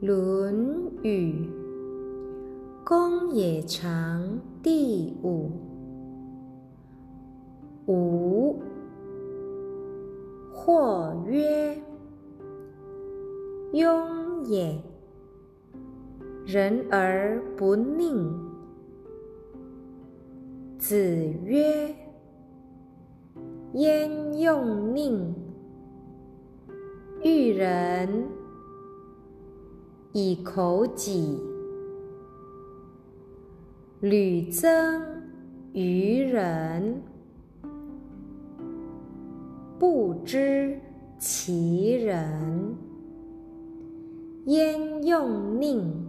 论语公冶长第五。五。或曰：“庸也，人而不佞。”子曰：“焉用佞？育人以口己，屡增于人。”不知其人，焉用佞？